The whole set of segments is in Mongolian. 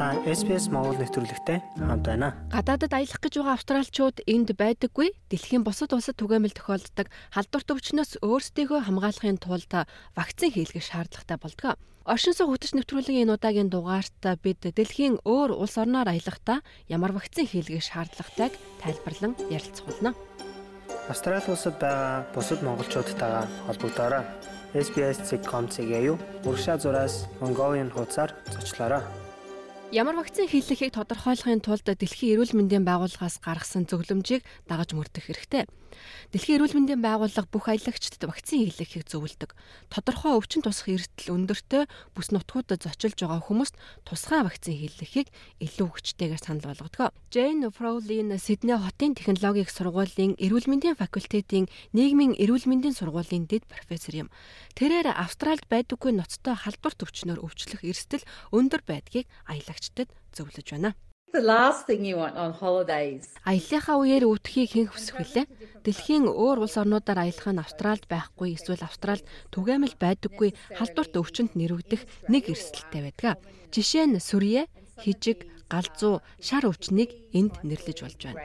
Та SPS Монгол нэвтрүүлэгтэй хамт байна. Гадаадад аялах гэж байгаа австралчууд энд байдаггүй. Дэлхийн бусад улсад түгээмэл тохиолддог халдварт өвчнөөс өөрсдийгөө хамгаалахын тулд вакцин хийлгэх шаардлагатай болдог. Оршин суух хөтөч нэвтрүүлгийн энэ удаагийн дугаарт бид дэлхийн өөр улс орноор аялахдаа ямар вакцин хийлгэх шаардлагатайг тайлбарлан ярилцуулна. Австрали улсад байгаа бусад монголчуудтайгаа холбогдоорой. SBS.com.cg юу урагшаа зураас Mongolian хуудасаар зочлоорой. Ямар вакцин хийлгэхийг тодорхойлохын тулд Дэлхийн эрүүл мэндийн байгууллагаас гаргасан зөвлөмжийг дагаж мөрдөх хэрэгтэй. Дэлхийн эрүүл мэндийн байгууллага бүх аялагчдад вакцин хийлгэхийг зөвлөдөг. Тодорхой өвчин тусах эрсдэл өндөртэй бүс нутгуудад зочилж байгаа хүмүүст тусгай вакцин хийлгэхийг илүү хүчтэйгээр санал болгодог. Jane Frowley-н Сидней хотын технологийн сургуулийн эрүүл мэндийн факультетийн нийгмийн эрүүл мэндийн сургуулийн дэд профессор юм. Тэрээр Австральд байдаггүй ноцтой халдварт өвчнөөр өвчлөх эрсдэл өндөр байдгийг аялагчдад зөвлөж байна. The last thing you want on holidays. Аяллахаа үеэр өвдөхийг хэн хүсэх вүлээ? Дэлхийн өөр улс орнуудаар аялах нь Австралид байхгүй эсвэл Австралид түгээмэл байдаггүй халдварт өвчнөд нэрвэгдэх нэг эрсдэлтэй байдаг. Жишээ нь сүрье, хижиг, галзуу, шар өвчнийг энд нэрлэж болж байна.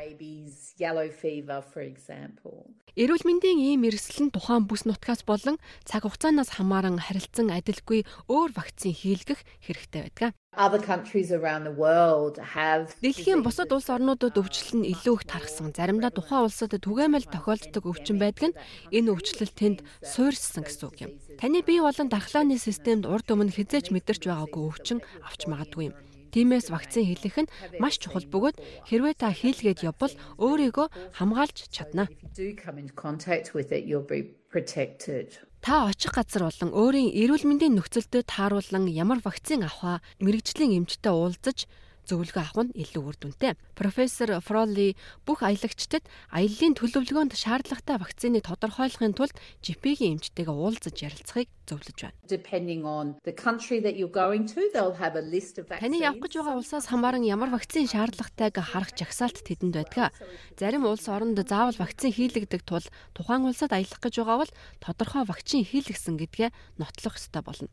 Эрүүл мэндийн ийм эрсдэл нь тухайн бүс нутгаас болон цаг хугацаанаас хамааран харилцан адилгүй өөр вакцин хийлгэх хэрэгтэй байдаг. Дэлхийн бусад улс орнуудад өвчлөл нь илүү их тархсан. Заримдаа тухайн улсад түгээмэл тохиолддог өвчин байдаг нь энэ өвчлөл тэнд суурьссан гэсэн үг юм. Таны бие болон дархлааны системд урд өмнө хизээч мэдэрч байгаагүй өвчин авч магадгүй юм. Тиймээс вакцин хийлгэх нь маш чухал бөгөөд хэрвээ та хийлгээд явбал өөрийгөө хамгаалж чадна. Та очих газар болон өөрийн эрүүл мэндийн нөхцөлдөд тааруулан ямар вакцин авах мэрэгжлийн эмчтэй уулзаж зөвлөгөө авах нь илүү үр дүнтэй. Профессор Фроли бүх аялагчдад аяллаа төлөвлөгөөнд шаардлагатай вакцины тодорхойлохын тулд GP-ийн эмчтэйгээ уулзаж ярилцахыг зөвлөж байна. Таны явах гэж байгаа улсаас хамааран ямар вакцины шаардлагатайг харах жагсаалт тэдэнд байдаг. Зарим улс оронд заавал вакцин хийлэгдэх тул тухайн улсад аялах гэж байгаа бол тодорхой вакцин хийлгэсэн гэдгээ нотлох ёстой болно.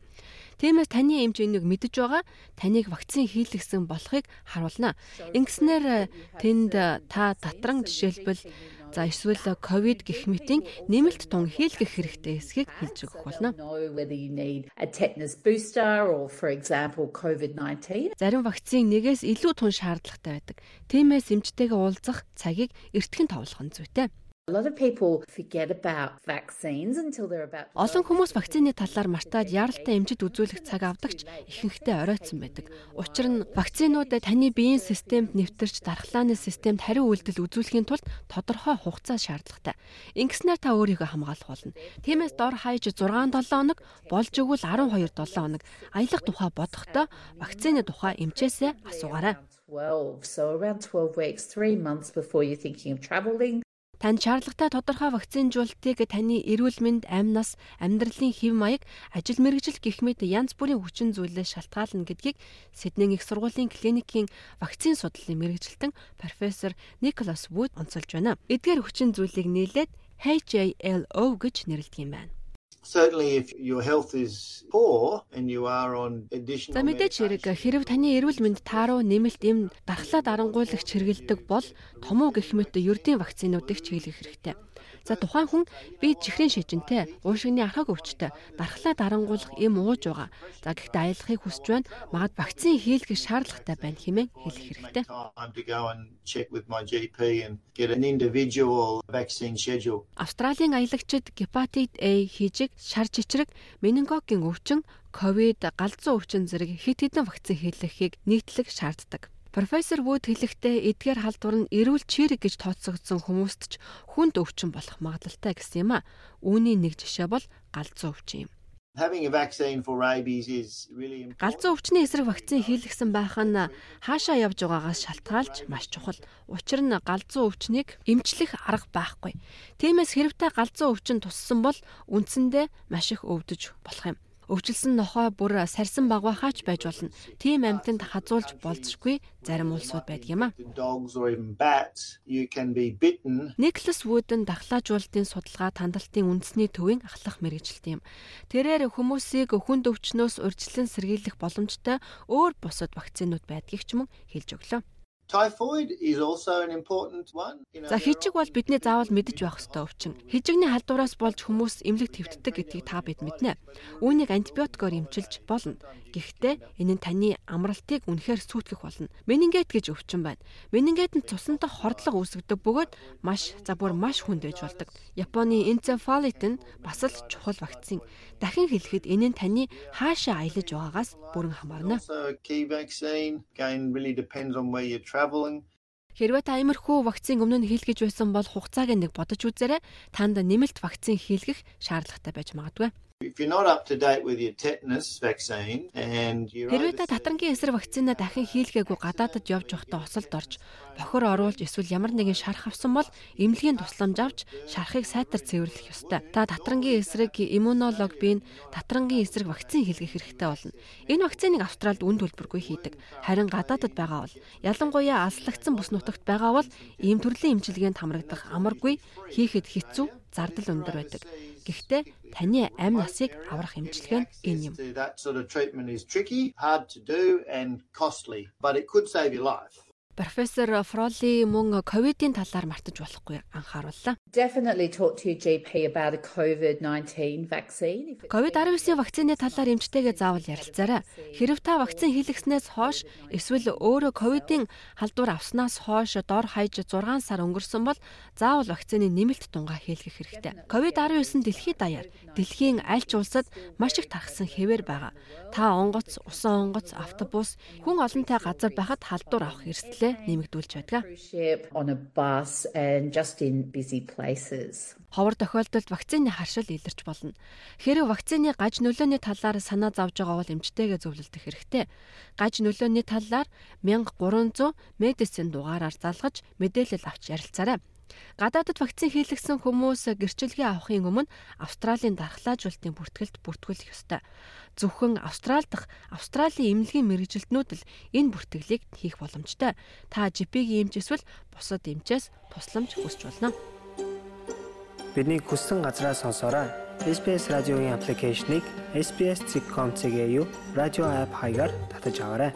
Тиймээс таны эмч энийг мэдэж байгаа таныг вакцин хийлгэсэн болохыг харуулна. Ингэснээр тэнд та татран жишээлбэл За эсвэл ковид гэх мэтийн нэмэлт тун хийлгэх хэрэгтэй эсхийг хэлж өгөх болно. Зарим вакцин нэгээс илүү тун шаардлагатай байдаг. Тиймээс эмчтэйгээ уулзах цагийг эртхэн товлох нь зүйтэй. Олон хүмүүс вакцины талаар мартаад яаралтай эмчит үзүүлэх цаг авдагч ихэнхдээ оройтсон байдаг. Учир нь вакцинууд таны биеийн системд нэвтэрч дархлааны системд хариу үйлдэл үзүүлэхийн тулд тодорхой хугацаа шаардлагатай. Ингэснээр та өөрийгөө хамгаалах болно. Тиймээс дор хаяж 6 7 хоног болж өгвөл 12 7 хоног аялах тухай бодохдоо вакцины тухай эмчээсээ асуугаарай. 12 so around 12 weeks 3 months before you're thinking of traveling Танд шаардлагатай тодорхой вакцинжуулалтыг таны эрүүл мэнд, амь нас, амьдралын хэв маяг, ажил мэргэжил гэх мэт янз бүрийн хүчин зүйлээс шалтгаална гэдгийг Сиднейн их сургуулийн клиникийн вакцин судлалын мэргэжилтэн профессор Николас Вуд онцолж байна. Эдгээр хүчин зүйлийг нийлээд HALO гэж нэрлэдэг юм байна. Certainly if your health is poor and you are on additional За мэдээч хэрэг хэрэг таны эрүүл мэнд тааруу нэмэлт эм дархлаа дарангуйлагч хэрэгэлдэг бол томуу гэх мэт ердийн вакцинуудыг чиглэх хэрэгтэй. За тухайн хүн би чихрийн шижинтэй, уушигны архаг өвчтэй, дархлаа дарангуулах эм ууж байгаа. За гэхдээ аялахыг хүсэж байна. Магад вакцин хийлгэх шаардлагатай байна хэмээн хэлэх хэрэгтэй. Австралийн аялагчид гепатит A хийжиг, шар чичрэг, менингокийн өвчин, ковид, галзуу өвчин зэрэг хэд хэдэн вакцин хийлгэхийг нийтлэг шаарддаг. Профессор Вуд хэлэхдээ эдгээр халдвар нь эрүүл чирэг гэж тооцогдсон хүмүүст ч хүнд өвчин болох магадлалтай гэсэн юм а. Үүний нэг жишээ бол галзуу өвчин юм. Галзуу өвчний эсрэг вакцин хийлгсэн байх нь хаашаа явж байгаагаас шалтгаалж маш чухал. Учир нь галзуу өвчнийг эмчлэх арга байхгүй. Тиймээс хэрэгтэй галзуу өвчин туссан бол үндсэндээ маш их өвдөж болох юм. Өвчлсөн нохой бүр сарсан багвахаач байж болно. Тийм амьтанд хазуулж болзошгүй зарим улсууд байдаг юм а. Никлас Вуден дахлаажуулалтын судалгаа тандалтын үндэсний төвийн ахлах мэрэгжилт юм. Тэрээр хүмүүсийг хүнд өвчнөөс урьдчилан сэргийлэх боломжтой өөр бусад вакцинууд байдгийг ч мөн хэлж өглөө. Typhoid is also an important one. За хижиг бол бидний заавал мэдэж байх ёстой өвчин. Хижигний халдвараас болж хүмүүс эмнэлэг твтдэг гэдгийг та бид мэднэ. Үүнийг антибиотикоор эмчилж болно. Гэхдээ энэ нь таны амралтыг үнэхээр сүйтгэх болно. Менингит гэж өвчин байна. Менингит нь цусантай хордлого үүсгдэг бөгөөд маш за бүр маш хүнд байж болдог. Японы энцефалит нь бас л чухал вакцин. Дахин хэлэхэд энэ нь таны хаашаа аялаж байгаагаас бүрэн хамаарна. Traveling. Хэрвээ та иймэрхүү вакцин өмнө нь хийлгэж байсан бол хугацааг нэг бодож үзээрэй. Танд нэмэлт вакцин хийлгэх шаардлагатай байж магадгүй. If you're not up to date with your tetanus vaccine and you're Хэрвээ та татрангийн эсрэг вакцинаа дахин хийлгээгүй гадаадд явж байхдаа осолд орж бохор оруулж эсвэл ямар нэгэн шарах авсан бол эмнэлгийн тусламж авч шарахыг сайтар цэвэрлэх ёстой. Та татрангийн эсрэг иммунолог бийн татрангийн эсрэг вакцин хийлгэх хэрэгтэй болно. Энэ вакциныг Австральд үн төлбөргүй хийдэг. Харин гадаадд байгаа бол ялангуяа алслагдсан бүс нутагт байгаа бол ийм төрлийн эмчилгээнд хамрагдах амаргүй хийхэд хэцүү зардал өндөр байдаг. Гэхдээ таны амь насыг аврах эмчилгээ нь энэ юм. Профессор Фроли мөн ковидын талаар мартаж болохгүй анхаарууллаа. Definitely talk to your GP about a COVID-19 vaccine. COVID-19 вакцины талаар эмчтэйгээ заавал ярилцаарай. Хэрв та вакцин хийлгэснээс хойш эсвэл өөрөө ковидын халдвар авснаас хойш дор хаяж 6 сар өнгөрсөн бол заавал вакцины нэмэлт тунгаа хийлгэх хэрэгтэй. COVID-19 дэлхийд даяар дэлхийн аль ч улсад маш их тархсан хэвээр байгаа. Та онгоц, усан онгоц, автобус, хүн олонтой газар байхад халдвар авах эрсдэл хэрэглээ нэмэгдүүлж байдаг. Ховор тохиолдолд вакцины харшил илэрч болно. Хэрэв вакцины гаж нөлөөний талаар санаа зовж байгаа бол эмчтэйгээ зөвлөлдөх хэрэгтэй. Гаж нөлөөний талаар 1300 медицин дугаараар залгаж мэдээлэл авч ярилцаарай. Гадаадд вакцин хийлгсэн хүмүүс гэрчлэгээ авахын өмнө Австралийн дархлаажуулалтын бүртгэлд бүртгүүлэх ёстой. Зөвхөн Австрал дахь Австралийн эмнэлгийн мэрэгжилтнүүд л энэ бүртгэлийг хийх боломжтой. Та GP-ийн эмч эсвэл бусад эмчээс тусламж хүсч болно. Бидний хүссэн газраас сонсоорой. SBS радиогийн аппликейшнийг SBS.com.cg радио апп хаягаар татаж аваарай.